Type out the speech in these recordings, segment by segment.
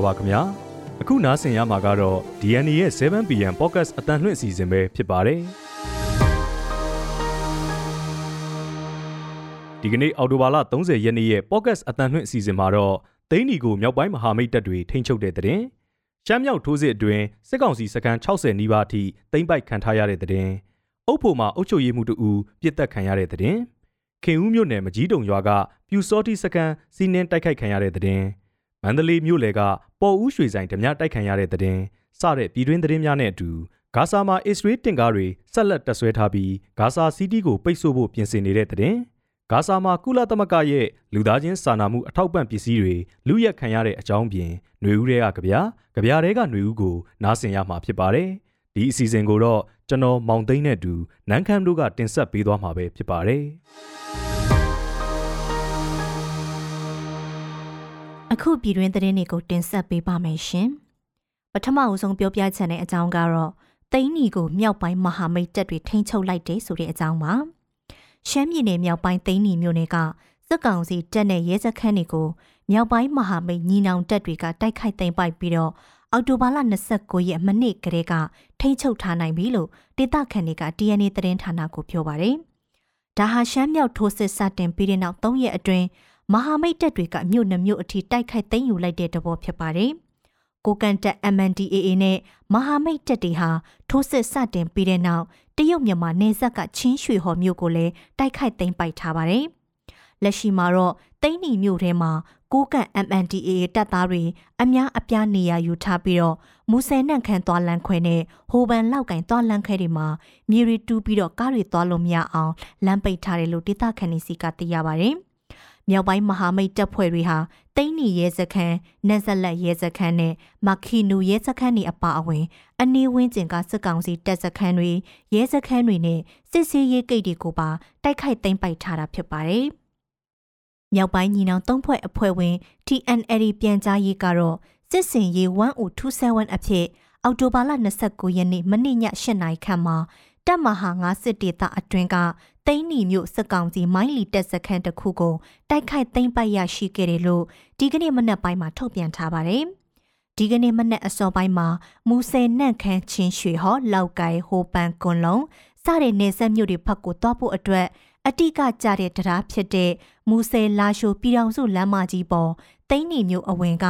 ္ဂလာပါခင်ဗျာအခုနားဆင်ရမှာကတော့ DNA ရဲ့ 7PM Podcast အတန်လွှင့်အစီအစဉ်ပဲဖြစ်ပါတယ်ဒီကနေ့အော်တိုဘာလ30ရက်နေ့ရဲ့ Podcast အတန်လွှင့်အစီအစဉ်မှာတော့သိန်းနီကိုမြောက်ပိုင်းမဟာမိတ်တပ်တွေထိန်းချုပ်တဲ့တဲ့တင်ရှမ်းမြောက်ထိုးစစ်အတွင်းစစ်ကောင်စီစခန်း60နီးပါးအထိသိမ်းပိုက်ခံထားရတဲ့တဲ့တင်အုပ်ဖို့မှာအုပ်ချုပ်ရေးမှုတူပြစ်တက်ခံရတဲ့တဲ့တင်ခင်ဦးမြို့နယ်မကြီးတုံရွာကပြူစောတိစခန်းစီးနင်းတိုက်ခိုက်ခံရတဲ့တဲ့တင် မန္တလေးမြို့လေကပေါ်ဦးရွှေဆိုင်ဓမြတိုက်ခံရတဲ့တဲ့တင်စတဲ့ပြည်တွင်းသတင်းများနဲ့အတူဂါဇာမှာအစ္စရေးတင်ကားတွေဆက်လက်တပ်ဆွဲထားပြီးဂါဇာစီးတီးကိုပိတ်ဆို့ဖို့ပြင်ဆင်နေတဲ့တဲ့ဂါဇာမှာကုလသမဂ္ဂရဲ့လူသားချင်းစာနာမှုအထောက်ပံ့ပစ္စည်းတွေလူရက်ခံရတဲ့အကြောင်းပြင်ຫນွေဦးတွေကကြပြကြပြတွေကຫນွေဦးကိုနားဆင်ရမှာဖြစ်ပါတယ်။ဒီအစီအစဉ်ကိုတော့ကျွန်တော်မောင်သိန်းနဲ့အတူနန်းခမ်းတို့ကတင်ဆက်ပေးသွားမှာပဲဖြစ်ပါတယ်။ အခုပြည်တွင်းသတင်းတွေကိုတင်ဆက်ပေးပါမယ်ရှင်။ပထမအဦးဆုံးပြောပြချင်တဲ့အကြောင်းကတော့သိန်းနီကိုမြောက်ပိုင်းမဟာမိတ်တပ်တွေထိန်းချုပ်လိုက်တယ်ဆိုတဲ့အကြောင်းပါ။ရှမ်းပြည်နယ်မြောက်ပိုင်းသိန်းနီမြို့နယ်ကစစ်ကောင်စီတပ်နဲ့ရဲစခန်းတွေကိုမြောက်ပိုင်းမဟာမိတ်ညီနောင်တပ်တွေကတိုက်ခိုက်သိမ်းပိုက်ပြီးတော့အော်တိုဘာလ29ရက်မနေ့ကလေးကထိန်းချုပ်ထားနိုင်ပြီလို့ဒေသခံတွေက DNA သတင်းဌာနကိုပြောပါတယ်။ဒါဟာရှမ်းမြောက်ထိုးစစ်စတင်ပြီးတဲ့နောက်3ရက်အတွင်း မဟာမိတ်တပ်တွေကမြို့နှမြို့အထိတိုက်ခိုက်သိမ်းယူလိုက်တဲ့တဘောဖြစ်ပါတယ်။ကိုကန်တက် MNDAA နဲ့မဟာမိတ်တပ်တွေဟာထိုးစစ်စတင်ပြီးတဲ့နောက်တရုတ်မြန်မာနယ်စပ်ကချင်းရွှေဟော်မြို့ကိုလည်းတိုက်ခိုက်သိမ်းပိုက်ထားပါတယ်။လက်ရှိမှာတော့သိန်းနီမြို့ထဲမှာကိုကန့် MNDAA တပ်သားတွေအများအပြားနေရာယူထားပြီးတော့မူဆယ်နန့်ခမ်းသွားလမ်းခွဲနဲ့ဟိုဘန်လောက်ကင်သွားလမ်းခွဲတွေမှာမြေရီတူးပြီးတော့ကားတွေသွားလို့မရအောင်လမ်းပိတ်ထားတယ်လို့ဒေသခံတွေစီကသိရပါတယ်။ မြောက်ပိုင်းမဟာမိတ်တပ်ဖွဲ့တွေဟာတိန်းနီရဲစခန်း၊နက်ဇလက်ရဲစခန်းနဲ့မခီနူရဲစခန်းတွေအပါအဝင် အနီးဝန်းကျင်ကစစ်ကောင်စီတပ်စခန်းတွေရဲစခန်းတွေနဲ့စစ်ဆေးရေးဂိတ်တွေကိုပါတိုက်ခိုက်သိမ်းပိုက်ထားတာဖြစ်ပါတယ်။မြောက်ပိုင်းညီနောင်သုံးဖွဲ့အဖွဲ့ဝင် TNL ပြန်ကြားရေးကတော့စစ်စင်ရေး1027အဖြစ်အောက်တိုဘာလ29ရက်နေ့မနေ့ည8နာရီခန့်မှာ တပ်မဟာငါစစ်ဒေသအတွင်းကသိန်းနီမြို့စစ်ကောင်စီမိုင်းလီတပ်စခန်းတစ်ခုကိုတိုက်ခိုက်သိမ်းပိုက်ရရှိခဲ့တယ်လို့ဒီကနေ့မနက်ပိုင်းမှာထုတ်ပြန်ထားပါတယ်။ဒီကနေ့မနက်အစောပိုင်းမှာမူဆယ်နန့်ခမ်းချင်းရွှေဟောလောက်ကိုင်ဟိုပန်ကွန်လုံးစတဲ့နေဆက်မြို့တွေဖက်ကိုတွားဖို့အတွက်အတိကကြတဲ့တရားဖြစ်တဲ့မူဆယ်လာရှိုပြည်တော်စုလမ်းမကြီးပေါ်သိန်းနီမြို့အဝင်က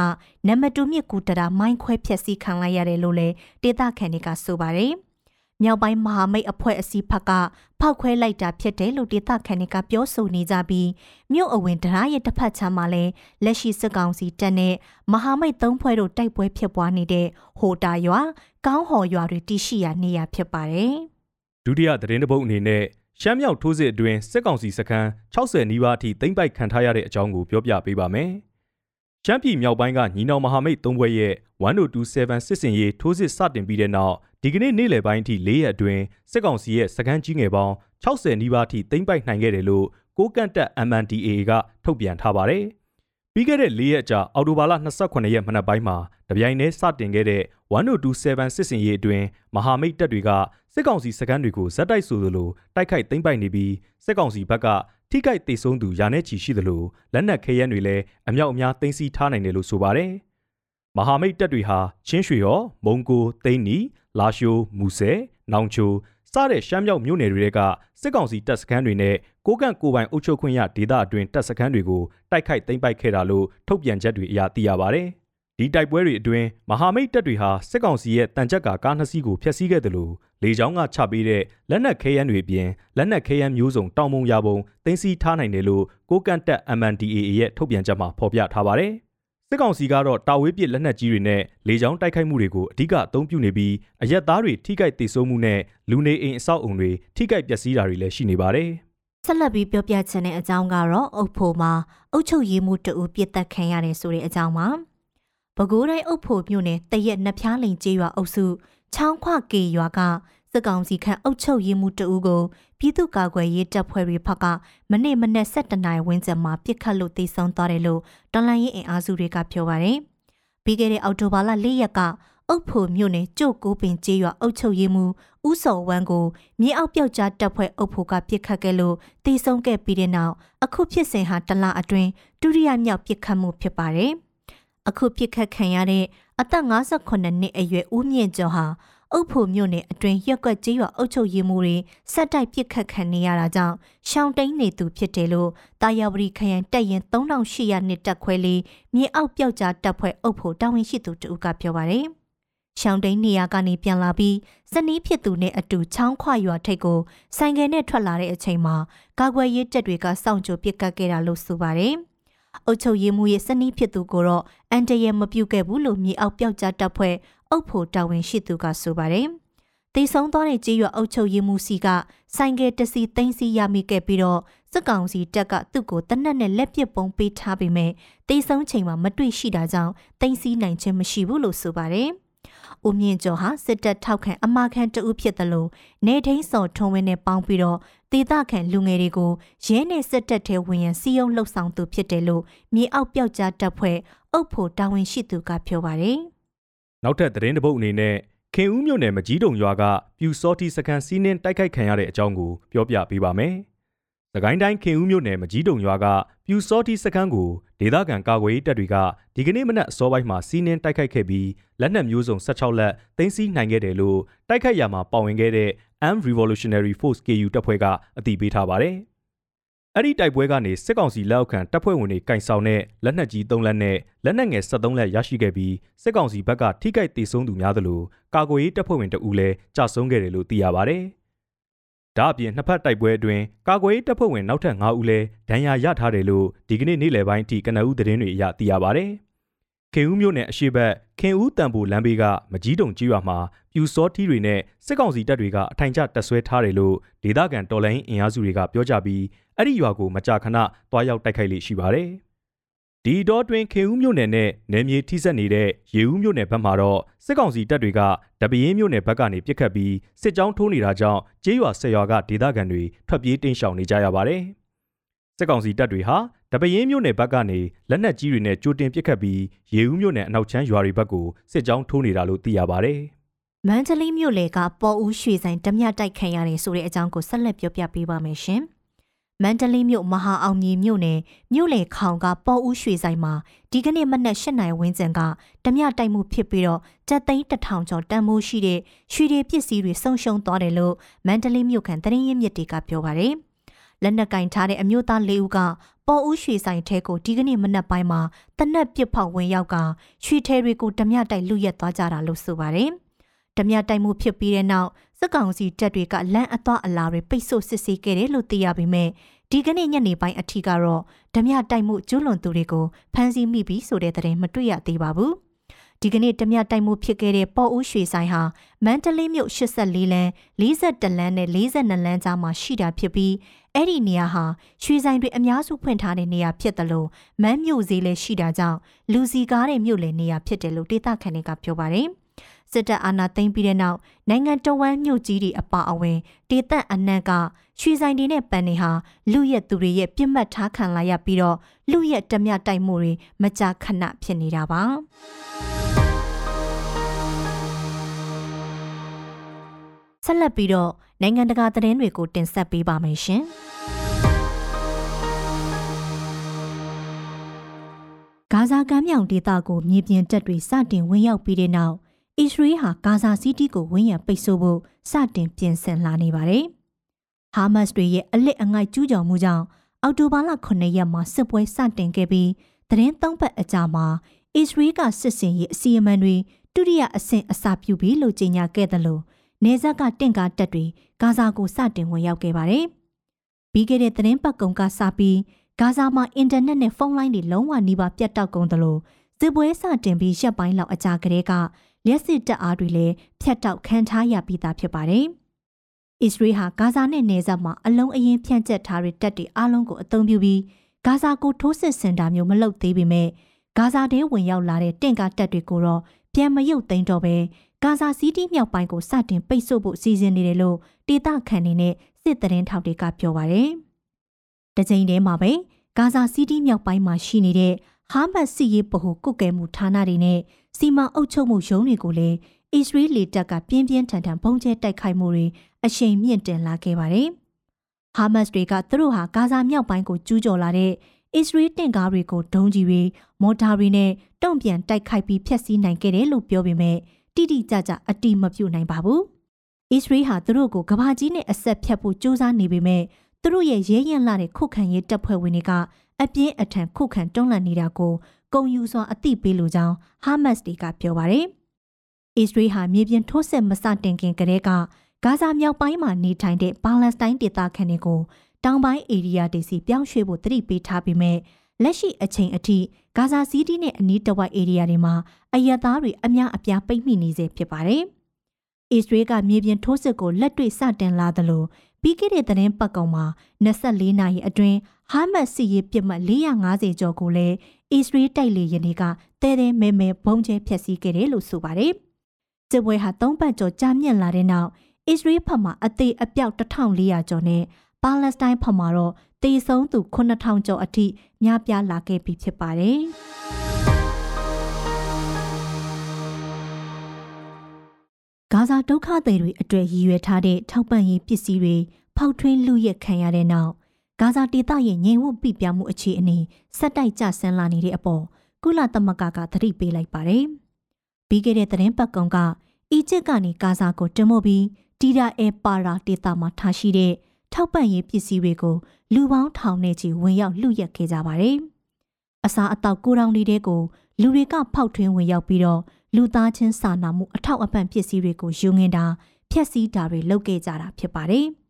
နံပါတ်2မြစ်ကူတရာမိုင်းခွဲဖျက်ဆီးခံလိုက်ရတယ်လို့လည်းဒေသခံတွေကဆိုပါတယ်။ မြောက်ပိုင်းမဟာမိတ်အဖွဲ့အစည်းဖက်ကဖောက်ခွဲလိုက်တာဖြစ်တယ်လို့ဒေသခံတွေကပြောဆိုနေကြပြီးမြို့အဝင်ဒရာရဲ့တစ်ဖက်ခြမ်းမှာလည်းလက်ရှိစစ်ကောင်စီတပ်နဲ့မဟာမိတ်သုံးဖွဲ့တို့တိုက်ပွဲဖြစ်ပွားနေတဲ့ဟိုတာရွာကောင်းဟော်ရွာတွေတရှိရာနေရာဖြစ်ပါတယ်။ဒုတိယသတင်းတပုတ်အနေနဲ့ရှမ်းမြောက်ထိုးစစ်အတွင်းစစ်ကောင်စီစခန်း60နီးပါးအထိသိမ်းပိုက်ခံထားရတဲ့အကြောင်းကိုပြောပြပေးပါမယ်။ ရှမ်းပြည်မြောက်ပိုင်းကညီနောင်မဟာမိတ်၃ဘွဲ့ရဲ့1027စစ်စင်ရေးထိုးစစ်စတင်ပြီးတဲ့နောက်ဒီကနေ့နေ့လယ်ပိုင်းအထိ၄ရက်အတွင်းစစ်ကောင်စီရဲ့စကန်းကြီးငယ်ပေါင်း60နီးပါးထိသိမ်းပိုက်နိုင်ခဲ့တယ်လို့ကိုကန့်တက် MNDAA ကထုတ်ပြန်ထားပါတယ်။ ပြီးခဲ့တဲ့၄ရက်ကြာအော်တိုဘာလ28ရက်မနက်ပိုင်းမှာတပြိုင်တည်းစတင်ခဲ့တဲ့1027စစ်စင်ရေးအတွင်းမဟာမိတ်တပ်တွေကစစ်ကောင်စီစကန်းတွေကိုဇက်တိုက်ဆိုသလိုတိုက်ခိုက်သိမ်းပိုက်နေပြီးစစ်ကောင်စီဘက်ကထိခိုက်ဒေဆုံးသူရာနဲ့ချီရှိသလိုလက်နက်ခဲယမ်းတွေလည်းအမြောက်အများသိမ်းဆည်းထားနိုင်တယ်လို့ဆိုပါတယ်။မဟာမိတ်တပ်တွေဟာချင်းရွှေရောမုံကိုသိန်းနီလာရှိုးမူဆယ်နောင်ချို စတဲ့ရှမ်းမြောက်မြို့နယ်တွေကစစ်ကောင်စီတပ်စခန်းတွေနဲ့ကိုကန့်ကိုပိုင်အုပ်ချုပ်ခွင့်ရဒေသအတွင်းတပ်စခန်းတွေကိုတိုက်ခိုက်သိမ်းပိုက်ခဲ့တာလို့ထုတ်ပြန်ချက်တွေအရသိရပါဗျ။ဒီတိုက်ပွဲတွေအတွင်းမဟာမိတ်တပ်တွေဟာစစ်ကောင်စီရဲ့တန်ကြပ်ကာကားနှစ်စီးကိုဖျက်ဆီးခဲ့တယ်လို့လေကြောင်းကချပေးတဲ့လက်နက်ခဲယမ်းတွေအပြင်လက်နက်ခဲယမ်းမျိုးစုံတောင်ပုံရပုံတင်စီထားနိုင်တယ်လို့ကိုကန့်တက် MNDAA ရဲ့ထုတ်ပြန်ချက်မှာဖော်ပြထားပါတယ်။ စစ်ကောင်စီကတော့တာဝေးပစ်လက်နက်ကြီးတွေနဲ့လေကြောင်းတိုက်ခိုက်မှုတွေကိုအဓိကအသုံးပြုနေပြီးအရက်သားတွေထိခိုက်ဒေဆုံးမှုနဲ့လူနေအိမ်အဆောက်အုံတွေထိခိုက်ပျက်စီးတာတွေလည်းရှိနေပါတယ်။ဆက်လက်ပြီးပြောပြချင်တဲ့အကြောင်းကတော့အုပ်ဖို့မှာအုပ်ချုပ်ရေးမှုတအူပြစ်တက်ခံရတယ်ဆိုတဲ့အကြောင်းပါ။ပဲခူးတိုင်းအုပ်ဖို့မြို့နယ်တရက်နှဖျားလိန်ကျေးရွာအုပ်စုချောင်းခွကေရွာကစစ်ကောင်စီခန့်အုပ်ချုပ်ရေးမှူးတဦးကို ပြည်သူ့ကာကွယ်ရေးတပ်ဖွဲ့တွေဖက်ကမနေ့မနေ့7တနိုင်ဝင်းကျင်မှာပြစ်ခတ်လို့တေဆုံးသွားတယ်လို့တော်လိုင်းရေးအင်အားစုတွေကပြောပါတယ်။ပြီးခဲ့တဲ့အောက်တိုဘာလ၄ရက်ကအုပ်ဖို့မြို့နယ်ကျို့ကိုပင်ကျေးရွာအုပ်ချုပ်ရေးမှူးဦးစော်ဝမ်းကိုမြေအောက်ပြောက်ကြားတပ်ဖွဲ့အုပ်ဖို့ကပြစ်ခတ်ခဲ့လို့တေဆုံးခဲ့ပြီးတဲ့နောက်အခုဖြစ်စဉ်ဟာတလအတွင်းဒုတိယမြောက်ပြစ်ခတ်မှုဖြစ်ပါတယ်။အခုပြစ်ခတ်ခံရတဲ့အသက်58နှစ်အရွယ်ဦးမြင့်ကျော်ဟာ အုပ်ဖို့မြို့နယ်အတွင်းရက်ကွက်ကြီးရွာအုပ်ချုပ်ရေးမှုတွေစက်တိုက်ပစ်ခတ်ခံနေရတာကြောင့်ရှောင်းတိန်နေသူဖြစ်တယ်လို့တာယာဝတီခရိုင်တပ်ရင်3800နှစ်တက်ခွဲလေးမြေအောက်ပြောက်ကြားတပ်ဖွဲ့အုပ်ဖို့တာဝန်ရှိသူတဦးကပြောပါတယ်။ရှောင်းတိန်နေရာကနေပြန်လာပြီးစနီးဖြစ်သူနဲ့အတူချောင်းခွရွာထိပ်ကိုဆိုင်ကယ်နဲ့ထွက်လာတဲ့အချိန်မှာကာကွယ်ရေးတပ်တွေကစောင့်ကြိုပစ်ကတ်ခဲ့တာလို့ဆိုပါတယ်။အုတ်ချုပ်ရေးမှုရဲ့စနီးဖြစ်သူကိုတော့အန်တရမပြုတ်ခဲ့ဘူးလို့မြေအောက်ပြောက်ကြားတပ်ဖွဲ့ အုပ်ဖို့တာဝန်ရှိသူကဆိုပါတယ်။တေဆုံးသွားတဲ့ကြေးရွာအုတ်ချုပ်ရေးမှုစီကဆိုင်ကယ်တစီသိမ်းစီရမိခဲ့ပြီးတော့စစ်ကောင်စီတပ်ကသူ့ကိုတနက်နဲ့လက်ပစ်ပုံပေးထားပေမဲ့တေဆုံးချိန်မှာမတွေ့ရှိတာကြောင့်သိမ်းစီနိုင်ခြင်းမရှိဘူးလို့ဆိုပါတယ်။ဦးမြင့်ကျော်ဟာစစ်တပ်ထောက်ခံအမာခံတဦးဖြစ်တယ်လို့နေထိန်စော်ထုံးဝင်းနဲ့ပေါင်းပြီးတော့ဒေသခံလူငယ်တွေကိုရဲနဲ့စစ်တပ်ထဲဝင်ရန်စီယုံလှုပ်ဆောင်သူဖြစ်တယ်လို့မြေအောက်ပြောက်ကြားတပ်ဖွဲ့အုပ်ဖို့တာဝန်ရှိသူကပြောပါတယ်။ နောက်ထပ်သတင်းတပုတ်အနေနဲ့ခင်ဦးမြို့နယ်မကြီးတုံရွာကပြူစောတိစကန်စီးနင်းတိုက်ခိုက်ခံရတဲ့အကြောင်းကိုပြောပြပေးပါမယ်။။သကိုင်းတိုင်းခင်ဦးမြို့နယ်မကြီးတုံရွာကပြူစောတိစခန်းကိုဒေသခံကာကွယ်ရေးတပ်တွေကဒီကနေ့မနက်အစောပိုင်းမှာစီးနင်းတိုက်ခိုက်ခဲ့ပြီးလက်နက်မျိုးစုံ16လက်သိမ်းဆည်းနိုင်ခဲ့တယ်လို့တိုက်ခိုက်ရာမှာပါဝင်ခဲ့တဲ့ Armed Revolutionary Force KU တပ်ဖွဲ့ကအသိပေးထားပါတယ်။ အဲ့ဒီတိုက်ပွဲကနေစစ်ကောင်စီလက်အောက်ခံတပ်ဖွဲ့ဝင်တွေကင်ဆောင်တဲ့လက်နက်ကြီး3လက်နဲ့လက်နက်ငယ်73လက်ရရှိခဲ့ပြီးစစ်ကောင်စီဘက်ကထိခိုက်ဒေဆုံးသူများသလိုကာကွယ်ရေးတပ်ဖွဲ့ဝင်တအူးလည်းကြာဆုံးခဲ့တယ်လို့သိရပါတယ်။ဒါအပြင်နှစ်ဖက်တိုက်ပွဲအတွင်းကာကွယ်ရေးတပ်ဖွဲ့ဝင်နောက်ထပ်9ဦးလည်းဒဏ်ရာရထားတယ်လို့ဒီကနေ့နေ့လယ်ပိုင်းအထိကနအူးသတင်းတွေအရသိရပါဗျ။ခင်ဦးမြို့နယ်အရှိတ်ခင်ဦးတံပိုလမ်းဘေးကမကြီးတုံကြီးရွာမှာပြူစောထီးတွေနဲ့စစ်ကောင်စီတပ်တွေကအထိုင်ကျတပ်ဆွဲထားတယ်လို့ဒေသခံတော်လိုင်းအင်အားစုတွေကပြောကြပြီး အဲ့ဒီရွာကိုမကြာခဏတွားရောက်တိုက်ခိုက်လေရှိပါတယ်။ဒီတော့တွင်ခေဦးမြို့နယ်နဲ့နယ်မြေထိစပ်နေတဲ့ရေဦးမြို့နယ်ဘက်မှာတော့စစ်ကောင်စီတပ်တွေကတပင်းမြို့နယ်ဘက်ကနေပြစ်ခတ်ပြီးစစ်ကြောင်းထိုးနေတာကြောင့်ကျေးရွာဆက်ရွာကဒေသခံတွေထွက်ပြေးတိမ်းရှောင်နေကြရပါတယ်။စစ်ကောင်စီတပ်တွေဟာတပင်းမြို့နယ်ဘက်ကနေလက်နက်ကြီးတွေနဲ့ကြိုတင်ပစ်ခတ်ပြီးရေဦးမြို့နယ်အနောက်ချမ်းရွာတွေဘက်ကိုစစ်ကြောင်းထိုးနေတာလို့သိရပါတယ်။မန္တလေးမြို့လေကပေါ်ဦးရွှေဆိုင်ဓမြတိုက်ခံရတယ်ဆိုတဲ့အကြောင်းကိုဆက်လက်ပြောပြပေးပါမယ်ရှင်။ မန္တလေးမြို့မဟာအောင်မြေမြို့နယ်မြို့လေခေါင်ကပေါ်ဦးရွှေဆိုင်မှာဒီကနေ့မနက်၈နာရီဝန်းကျင်ကဓမြတိုက်မှုဖြစ်ပြီးတော့ကြက်သိန်းတထောင်ကျော်တန်မိုးရှိတဲ့ရွှေတွေပစ္စည်းတွေဆုံးရှုံးသွားတယ်လို့မန္တလေးမြို့ခံသတင်းရင်းမြစ်တွေကပြောပါတယ်။လက်နက်ကင်ထားတဲ့အမျိုးသား၄ဦးကပေါ်ဦးရွှေဆိုင်ထဲကိုဒီကနေ့မနက်ပိုင်းမှာတနက်ပစ်ဖောက်ဝင်ရောက်ကရွှေထဲတွေကိုဓမြတိုက်လူရက်သွားကြတာလို့ဆိုပါတယ်။ ဓမြတိုက်မှုဖြစ်ပြီးတဲ့နောက်စစ်ကောင်စီတပ်တွေကလမ်းအသွားအလာတွေပိတ်ဆို့စစ်ဆေးခဲ့တယ်လို့သိရပေမဲ့ဒီကနေ့ညနေပိုင်းအထိကတော့ဓမြတိုက်မှုကျူးလွန်သူတွေကိုဖမ်းဆီးမိပြီဆိုတဲ့သတင်းမတွေ့ရသေးပါဘူး။ဒီကနေ့ဓမြတိုက်မှုဖြစ်ခဲ့တဲ့ပေါ်ဦးရွှေဆိုင်ဟာမန္တလေးမြို့84လမ်း42လမ်းနဲ့42လမ်းကြားမှာရှိတာဖြစ်ပြီးအဲ့ဒီနေရာဟာရွှေဆိုင်တွေအများစုဖွင့်ထားတဲ့နေရာဖြစ်တယ်လို့မန်းမြို့ဈေးလည်းရှိတာကြောင့်လူစီကားတဲ့မြို့လည်းနေရာဖြစ်တယ်လို့ဒေသခံတွေကပြောပါတယ်။ စစ်တပ်အာဏာသိမ်းပြီးတဲ့နောက်နိုင်ငံတော်ဝန်မြို့ကြီးတွေအပါအဝင်ဒေသအနှံ့ကရွှေဆိုင်တွေနဲ့ပန်တွေဟာလူရက်သူတွေရဲ့ပြစ်မှတ်ထားခံလာရပြီးတော့လူရက်တမျှတိုက်မှုတွေမကြာခဏဖြစ်နေတာပါဆက်လက်ပြီးတော့နိုင်ငံတကာသတင်းတွေကိုတင်ဆက်ပေးပါမယ်ရှင်ဂါဇာကမ်းမြောင်ဒေသကိုမြေပြင်တပ်တွေစတင်ဝင်ရောက်ပြီးတဲ့နောက် အစ္စရေးဟာဂါဇာစီးတီးကိုဝန်းရံပိတ်ဆို့ဖို့စတင်ပြင်ဆင်လာနေပါတယ်။ဟာမတ်စ်တွေရဲ့အလစ်အငိုက်ကျူးကျော်မှုကြောင့်အောက်တိုဘာလ9ရက်မှာစစ်ပွဲစတင်ခဲ့ပြီးသတင်းသုံးပတ်အကြာမှာအစ္စရေးကစစ်စင်ရေးအစီအမံတွေဒုတိယအဆင့်အစပြုပြီးလို့ကြေညာခဲ့တယ်လို့နေဇက်ကတင့်ကားတက်တွေဂါဇာကိုစတင်ဝင်ရောက်ခဲ့ပါတယ်။ပြီးခဲ့တဲ့သတင်းပတ်ကုံကစပြီးဂါဇာမှာအင်တာနက်နဲ့ဖုန်းလိုင်းတွေလုံးဝနှီးပါပြတ်တောက်ကုန်တယ်လို့စစ်ပွဲစတင်ပြီးရက်ပိုင်းလောက်အကြာကတည်းက လျှက်စစ်တပ်အားတွေလည်းဖျက်တောက်ခံထားရပြီးသားဖြစ်ပါတယ်။အစ္စရေးဟာဂါဇာနဲ့နယ်စပ်မှာအလုံးအရင်ဖြန့်ကျက်ထားတဲ့တပ်တွေအလုံးကိုအသုံးပြုပြီးဂါဇာကိုထိုးစစ်ဆင်တာမျိုးမလုပ်သေးပေမဲ့ဂါဇာထဲဝင်ရောက်လာတဲ့တင့်ကားတပ်တွေကိုတော့ပြန်မရုပ်သိမ်းတော့ပဲဂါဇာစီးတီးမြောက်ပိုင်းကိုစတင်ပိတ်ဆို့ဖို့စီစဉ်နေတယ်လို့ဒေသခံတွေနဲ့စစ်သတင်းထောက်တွေကပြောပါတယ်။တကြိမ်တည်းမှာပဲဂါဇာစီးတီးမြောက်ပိုင်းမှာရှိနေတဲ့ဟာမတ်စီရေးဗဟုကုတ်ကဲမှုဌာနတွေနဲ့ စီမံအုပ်ချုပ်မှုရုံးတွေကိုလည်းအစ္စရေးလေတပ်ကပြင်းပြင်းထန်ထန်ပုံကျဲတိုက်ခိုက်မှုတွေအရှိန်မြင့်တင်လာခဲ့ပါတယ်။ဟာမတ်စ်တွေကသူတို့ဟာဂါဇာမြောက်ပိုင်းကိုကျူးကျော်လာတဲ့အစ္စရေးတင့်ကားတွေကိုဒုံးကြီးတွေမော်တာတွေနဲ့တုံ့ပြန်တိုက်ခိုက်ပြီးဖျက်ဆီးနိုင်ခဲ့တယ်လို့ပြောပေမဲ့တိတိကျကျအတိမပြုတ်နိုင်ပါဘူး။အစ္စရေးဟာသူတို့ကိုကဘာကြီးနဲ့အဆက်ဖြတ်ဖို့ကြိုးစားနေပေမဲ့သူတို့ရဲ့ရဲရင်လာတဲ့ခုခံရေးတပ်ဖွဲ့ဝင်တွေကအပြင်းအထန်ခုခံတွန်းလှန်နေတာကို ဂုံယူစွာအသိပေးလိုကြောင်းဟာမတ်စ်တွေကပြောပါတယ်။အစ္စရေးဟာမြေပြင်ထိုးစစ်မစတင်ခင်ကတည်းကဂါဇာမြောက်ပိုင်းမှာနေထိုင်တဲ့ပါလက်စတိုင်းဒေသခံတွေကိုတောင်ပိုင်းဧရိယာတွေစီပြောင်းရွှေ့ဖို့တတိပေးထားပေမဲ့လက်ရှိအချိန်အထိဂါဇာစီးတီးနဲ့အနီးတစ်ဝိုက်ဧရိယာတွေမှာအယက်သားတွေအများအပြားပိတ်မိနေစေဖြစ်ပါတယ်။အစ္စရေးကမြေပြင်ထိုးစစ်ကိုလက်တွေ့စတင်လာသလိုပြီးခဲ့တဲ့သတင်းပတ်ကောင်မှာ24နာရီအတွင်း ဟာမတ်စီရေးပြစ်မှတ်450ကျော်ကိုလည်းအစ္စရေးတိုက်လေယာဉ်တွေကတဲတဲမဲမဲဘုံကျဲဖျက်ဆီးခဲ့တယ်လို့ဆိုပါတယ်။စစ်ပွဲဟာ၃ပတ်ကျော်ကြာမြင့်လာတဲ့နောက်အစ္စရေးဘက်မှအသေးအပြောက်1400ကျော်နဲ့ပါလက်စတိုင်းဘက်မှတော့တေဆုံးသူ9000ကျော်အထိများပြားလာခဲ့ပြီဖြစ်ပါတယ်။ဂါဇာဒုက္ခသည်တွေအတွက်ရည်ရွယ်ထားတဲ့ထောက်ပံ့ရေးပစ္စည်းတွေဖောက်ထွင်းလူရက်ခံရတဲ့နောက် ဂါဇာဒေသရဲ့ငြိမ်ဝှက်ပြပြမှုအခြေအနေဆက်တိုက်ကျဆင်းလာနေတဲ့အပေါ်ကုလသမဂ္ဂကသတိပေးလိုက်ပါတယ်။ပြီးခဲ့တဲ့သတင်းပတ်ကောင်ကအီဂျစ်ကနေဂါဇာကိုတင်မို့ပြီးတီရာအဲပါရာဒေသမှာထားရှိတဲ့ထောက်ပံ့ရေးပစ္စည်းတွေကိုလူပေါင်းထောင်နဲ့ချီဝင်ရောက်လှုပ်ရက်ခဲ့ကြပါတယ်။အစာအသောက်ကိုတောင်လေးတွေကိုလူတွေကဖောက်ထွင်းဝင်ရောက်ပြီးတော့လူသားချင်းစာနာမှုအထောက်အပံ့ပစ္စည်းတွေကိုယူငင်တာဖျက်ဆီးတာတွေလုပ်ခဲ့ကြတာဖြစ်ပါတယ်။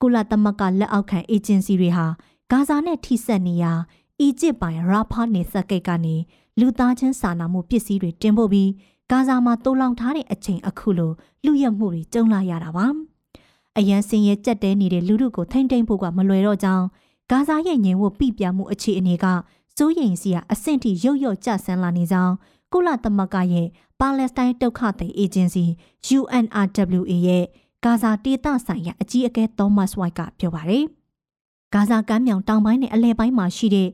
ကုလသမဂ္ဂလက်အောက်ခံအေဂျင်စီတွေဟာဂါဇာနဲ့ထိစပ်နေရာအီဂျစ်ပိုင်ရာဖာနေဆက်ကိတ်ကနေလူသားချင်းစာနာမှုပစ္စည်းတွေတင်ပို့ပြီးဂါဇာမှာတိုးလောင်ထားတဲ့အချိန်အခုလိုလူရက်မှုတွေကြုံလာရတာပါ။အရန်စင်ရဲ့ကြက်တဲနေတဲ့လူတို့ကိုထိမ့်သိမ့်ဖို့ကမလွယ်တော့ကြောင်းဂါဇာရဲ့ငြိမ်ဝတ်ပြပြမှုအခြေအနေကစိုးရိမ်စရာအဆင့်ထိရုတ်ရုတ်ကျဆင်းလာနေကြောင်းကုလသမဂ္ဂရဲ့ပါလက်စတိုင်းဒုက္ခသည်အေဂျင်စီ UNRWA ရဲ့ ဂါဇာဒေသဆိုင်ရာအကြီးအကဲသောမတ်ဝိုက်ကပြောပါတယ်။ဂါဇာကမ်းမြောင်တောင်ပိုင်းနဲ့အလဲပိုင်းမှာရှိတဲ့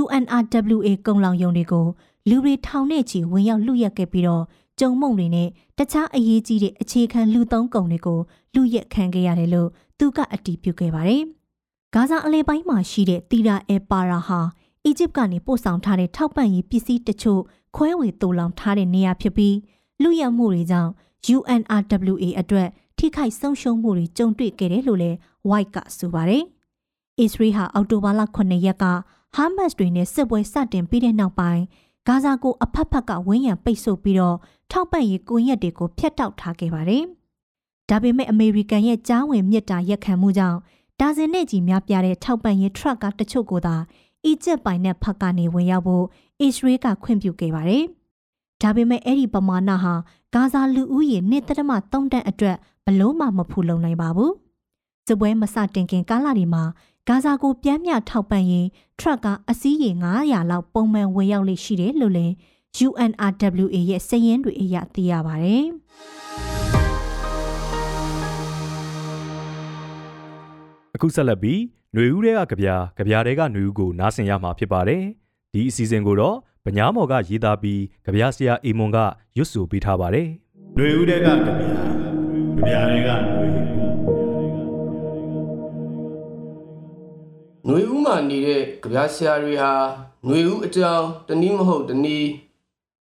UNRWA ကုံလောင်ယုံတွေကိုလူတွေထောင်နဲ့ချီဝင်ရောက်လူရက်ခဲ့ပြီးတော့ကြုံမုံတွေနဲ့တခြားအရေးကြီးတဲ့အခြေခံလူသုံးကုန်တွေကိုလူရက်ခံခဲ့ရတယ်လို့သူကအတည်ပြုခဲ့ပါတယ်။ဂါဇာအလဲပိုင်းမှာရှိတဲ့တီရာအဲပါရာဟာအီဂျစ်ကနေပို့ဆောင်ထားတဲ့ထောက်ပံ့ရေးပစ္စည်းတချို့ခွဲဝေတူလောင်ထားတဲ့နေရာဖြစ်ပြီးလူရက်မှုတွေကြောင့် UNRWA အတွက် ထိခိုက်ဆုံးရှုံးမှုတွေကြုံတွေ့ခဲ့တယ်လို့လည်း White ကဆိုပါတယ်။အစ္စရေးဟာအောက်တိုဘာလ9ရက်ကဟာမတ်စ်တွေနဲ့စစ်ပွဲစတင်ပြီးတဲ့နောက်ပိုင်းဂါဇာကိုအဖက်ဖက်ကဝန်းရံပိတ်ဆို့ပြီးတော့ထောက်ပံ့ရေးကွန်ရက်တွေကိုဖျက်တောက်ထားခဲ့ပါတယ်။ဒါပေမဲ့အမေရိကန်ရဲ့ကြားဝင်မြစ်တာရက်ခံမှုကြောင့်ဒါဇင်နဲ့ကြီးများပြားတဲ့ထောက်ပံ့ရေးထရက်ကတချို့ကိုသာအီဂျစ်ပိုင်နဲ့ဖက်ကနေဝင်ရောက်ဖို့အစ္စရေးကခွင့်ပြုခဲ့ပါတယ်။ဒါပေမဲ့အဲ့ဒီပမာဏဟာဂါဇာလူဦးရေနှစ်သက်မှ3တန်းအတွက် ဘလို့မှမဖူလုံနိုင်ပါဘူး။စပွဲမစတင်ခင်ကာလတွေမှာဂါဇာကိုပြန်မြထောက်ပံ့ရေးထရက်ကာအစီးရေ900လောက်ပုံမှန်ဝင်ရောက်လေရှိတယ်လို့လည်း UNRWA ရဲ့စည်ရင်းတွေအရသိရပါဗျ။အခုဆက်လက်ပြီးຫນွေဦးတွေကကြပြာကြပြာတွေကຫນွေဦးကိုနားဆင်ရမှာဖြစ်ပါတယ်။ဒီအစီအစဉ်ကိုတော့ဗညာမော်ကရေးသားပြီးကြပြာဆရာအီမွန်ကရွတ်ဆိုပေးထားပါတယ်။ຫນွေဦးတွေကကြပြာ ကြပြာတွေကຫນွေຫນွေဦးမှာနေတဲ့ကြပြာဆရာတွေဟာຫນွေဦးအကြောင်းတနည်းမဟုတ်တနည်း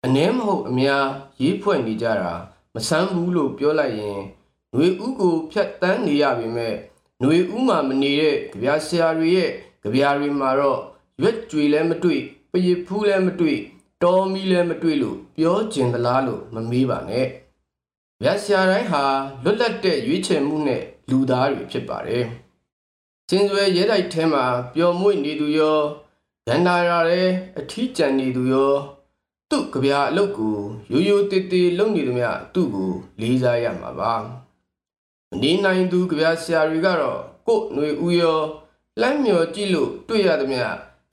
အ ਨੇ မဟုတ်အများရေးဖွဲ့နေကြတာမဆန်းဘူးလို့ပြောလိုက်ရင်ຫນွေဥကိုဖြတ်တန်းနေရပေမဲ့ຫນွေဥမှာမနေတဲ့ကြပြာဆရာတွေရဲ့ကြပြာတွေမှာတော့ရွက်ကြွေလည်းမတွေ့ပရစ်ဖူးလည်းမတွေ့တော်မီလည်းမတွေ့လို့ပြောကျင်သလားလို့မမေးပါနဲ့ ဗျာဆရာတိုင်းဟာလွတ်လပ်တဲ့ရွေးချယ်မှုနဲ့လူသားတွေဖြစ်ပါတယ်ကျင်းစွဲရဲတိုက်ထဲမှာပျော်မွေ့နေသူရောဂန္ဓာရရဲ့အထီးကျန်နေသူရောသူ့ကြပြာအလုတ်ကိုရိုးရိုးတေးတေးလုပ်နေသမျှသူ့ကိုလေးစားရမှာပါမနေနိုင်သူကြပြာဆရာတွေကတော့ကို့ຫນွေဦးရောလမ်းမြော်ကြည့်လို့တွေ့ရသမျှ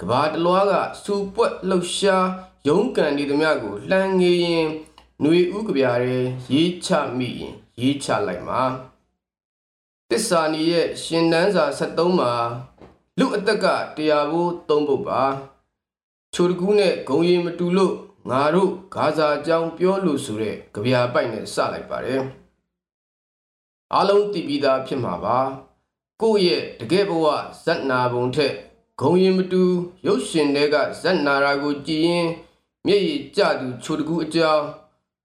ကဘာတလွားကစူပွက်လှုပ်ရှားရုန်းကန်နေသမျှကိုလှမ်းငေးရင် ຫນွေဦးကြပြာရဲရေးချမိရင်ရေးချလိုက်မှာတစ္ဆာနီရဲ့ရှင်တန်းစာ73မှာလူအသက်ကတရားဖို့သုံးဖို့ပါချိုတကူးနဲ့ဂုံရီမတူလို့ငါတို့ဂါဇာအကြောင်းပြောလို့ဆိုတဲ့ကြပြာပိုက်နဲ့စလိုက်ပါတယ်အားလုံးတည်ပြီးသားဖြစ်မှာပါကိုယ့်ရဲ့တကယ်ဘဝဇက်နာပုံထက်ဂုံရင်မတူရုပ်ရှင်တွေကဇက်နာရာကိုကြည်ရင်မျက်ရည်ကျသူချိုတကူအကြောင်း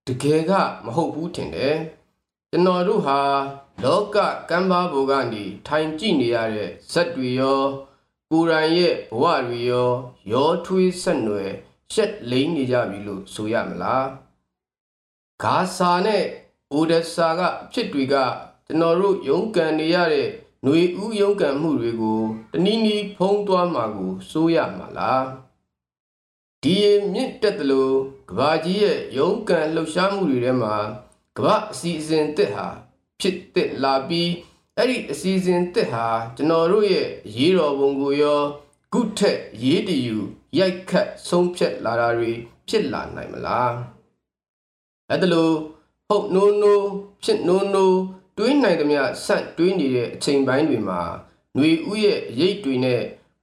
တကယ်ကမဟုတ်ဘူးထင်တယ်ကျွန်တော်တို့ဟာလောကကမ်းပါးဘောကနေထိုင်ကြည့်နေရတဲ့ဇက်တွေရောကိုယ်တိုင်ရဲ့ဘဝတွေရောရောထွေးဆက်နွယ်ရှက်လိမ့်နေကြပြီလို့ဆိုရမလားဂါဆာနဲ့အိုဒက်ဆာကအဖြစ်တွေကကျွန်တော်တို့ရုန်းကန်နေရတဲ့ຫນွေဦးရုန်းကန်မှုတွေကိုတနည်းနည်းဖုံးသွားမှာကိုစိုးရမှာလားဒီမြင့်တက်တယ်လို့ ကဘာကြီးရဲ့ရုန်းကန်လှုပ်ရှားမှုတွေထဲမှာကဘာအစီအစဉ်တက်ဟာဖြစ်တက်လာပြီးအဲ့ဒီအစီအစဉ်တက်ဟာကျွန်တော်တို့ရဲ့ရေးတော်ပုံကိုရောကုထက်ရေးတယူရိုက်ခတ်ဆုံးဖြတ်လာတာတွေဖြစ်လာနိုင်မလားအဲ့ဒါလို့ဟုတ်နိုးနိုးဖြစ်နိုးနိုးတွေးနိုင်သမျှဆက်တွေးနေတဲ့အချိန်ပိုင်းတွေမှာຫນွေဥရဲ့ရိတ်တွေနဲ့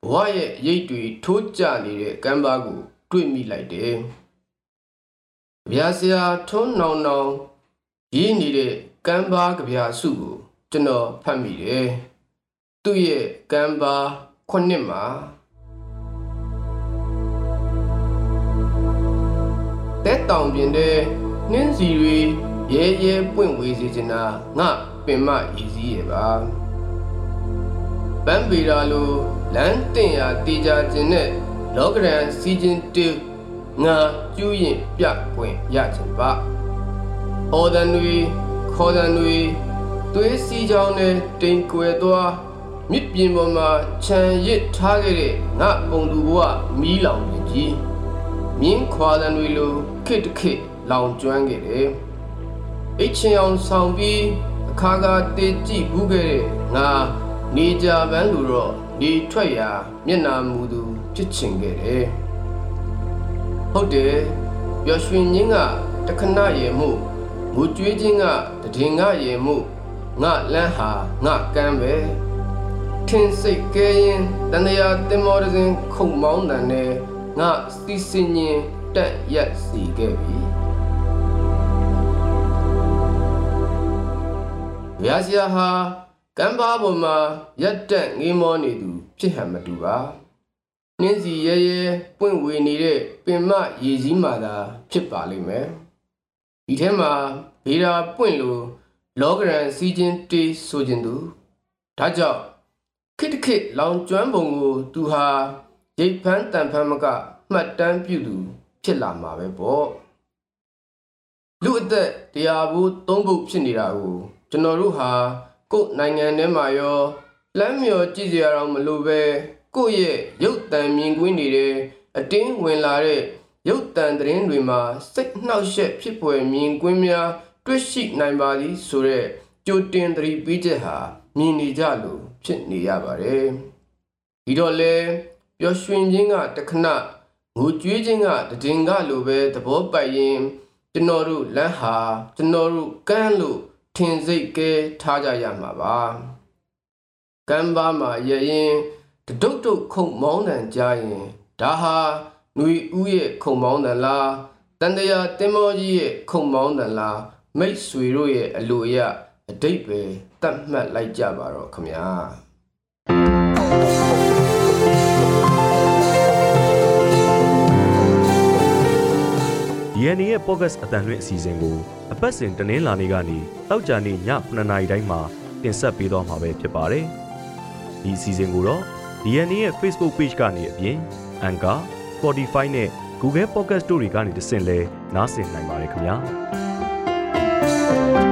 ဘဝရဲ့ရိတ်တွေထိုးကျနေတဲ့ကမ်းပါးကို တွေ့မိလိုက်တယ်။ ဗျာဆရာထွန်းနောင်နောင်ရေးနေတဲ့ကမ်းပါးကြဗျာစုကိုကျွန်တော်ဖတ်မိတယ်။သူ့ရဲ့ကမ်းပါးခုနှစ်မှာတဲတောင်ပြင်တဲ့နှင်းစီတွေရဲရဲပွင့်ဝေစေချင်တာငါပင်မရည်စည်းရပါပန်းပေရာလိုလမ်းတင်ရာတေချာခြင်းနဲ့လောကရန်စီခြင်းတူ ငါကျူးရင်ပြပွင့်ရခြင်းပါဟော်ဒန်တွေခေါ်ဒန်တွေသွေးစီချောင်းနဲ့တိမ်ကွယ်သွားမြစ်ပြင်ပေါ်မှာခြံရစ်ထားခဲ့တဲ့ငါပုံသူဘဝမီးလောင်ကြီးမြင်းခွာဒန်တွေလိုခစ်တခစ်လောင်ကျွမ်းခဲ့တယ်အိတ်ချင်အောင်ဆောင်ပြီးအခါကတည်ကြည့်ဘူးခဲ့တဲ့ငါနေကြပန်းလူတော့နေထွက်ရာမျက်နာမူသူဖြစ်ချင်ခဲ့တယ် ဟုတ်တယ်ပျော်ရွှင်ခြင်းကတခဏရေမှုငိုကြွေးခြင်းကတည်ငါရေမှုငါလန်းဟာငါကမ်းပဲထင်းစိတ်ကဲရင်တန်တရာတင်မောတစဉ်ခုံမောင်းတန်နဲ့ငါစီစင်ရင်တက်ရက်စီခဲ့ပြီဗျာဆရာဟာကမ်းပါပေါ်မှာရက်တက်ငေးမောနေသူဖြစ်ဟန်မတူပါ နှင်းစီရဲရဲပွင့်ဝေနေတဲ့ပင်မရေစည်းမာသာဖြစ်ပါလိမ့်မယ်ဒီထဲမှာဗေဒာပွင့်လို့လောကရန်စီချင်းတေးဆိုခြင်းသူဒါကြောင့်ခစ်တခစ်လောင်ကျွမ်းပုံကိုသူဟာရိတ်ဖန်းတန်ဖန်းမကမှတ်တမ်းပြုသူဖြစ်လာမှာပဲပေါ့လူအသက်တရားဘူးသုံးပုတ်ဖြစ်နေတာကိုကျွန်တော်တို့ဟာကိုယ်နိုင်ငံထဲမှာရောလမ်းမြော်ကြည့်ကြရအောင်မလို့ပဲ ကိုယ့်ရဲ့ရုပ်တံမြင်ကွင်းနေတဲ့အတင်းဝင်လာတဲ့ရုပ်တံသတင်းတွေမှာစိတ်နှောက်ယှက်ဖြစ်ပွယ်မြင်ကွင်းများတွေ့ရှိနိုင်ပါသည်ဆိုတဲ့ကြိုတင်သတိပေးချက်ဟာမြင်နေကြလို့ဖြစ်နေရပါတယ်ဒီတော့လေပျော်ရွှင်ခြင်းကတခဏငိုကြွေးခြင်းကတည်င်ကလိုပဲသဘောပိုက်ရင်ကျွန်တော်တို့လမ်းဟာကျွန်တော်တို့ကမ်းလို့ထင်စိတ်ကဲထားကြရမှာပါကမ်းပါမှာရရင် တဒုတ်ဒုတ်ခုံမောင်းတန်ကြရင်ဒါဟာຫນွေဦးရဲ့ခုံမောင်းတန်လားတန်တရာတင်မောကြီးရဲ့ခုံမောင်းတန်လားမိတ်ဆွေတို့ရဲ့အလိုအရအတိတ်ပဲတတ်မှတ်လိုက်ကြပါတော့ခမညာ DNA ရဲ့ podcast အတန်လွင့်အစီအစဉ်ကိုအပတ်စဉ်တနင်္လာနေ့ကနေတောက်ကြနေ့ည9:00နာရီတိုင်းမှာတင်ဆက်ပေးသွားမှာပဲဖြစ်ပါတယ်။ဒီအစီအစဉ်ကိုတော့ DNA ရဲ့ Facebook Page ကနေအပြင် Anchor, Spotify နဲ့ Google Podcast တို့တွေကနေတဆင့်လဲနားဆင်နိုင်ပါတယ်ခင်ဗျာ။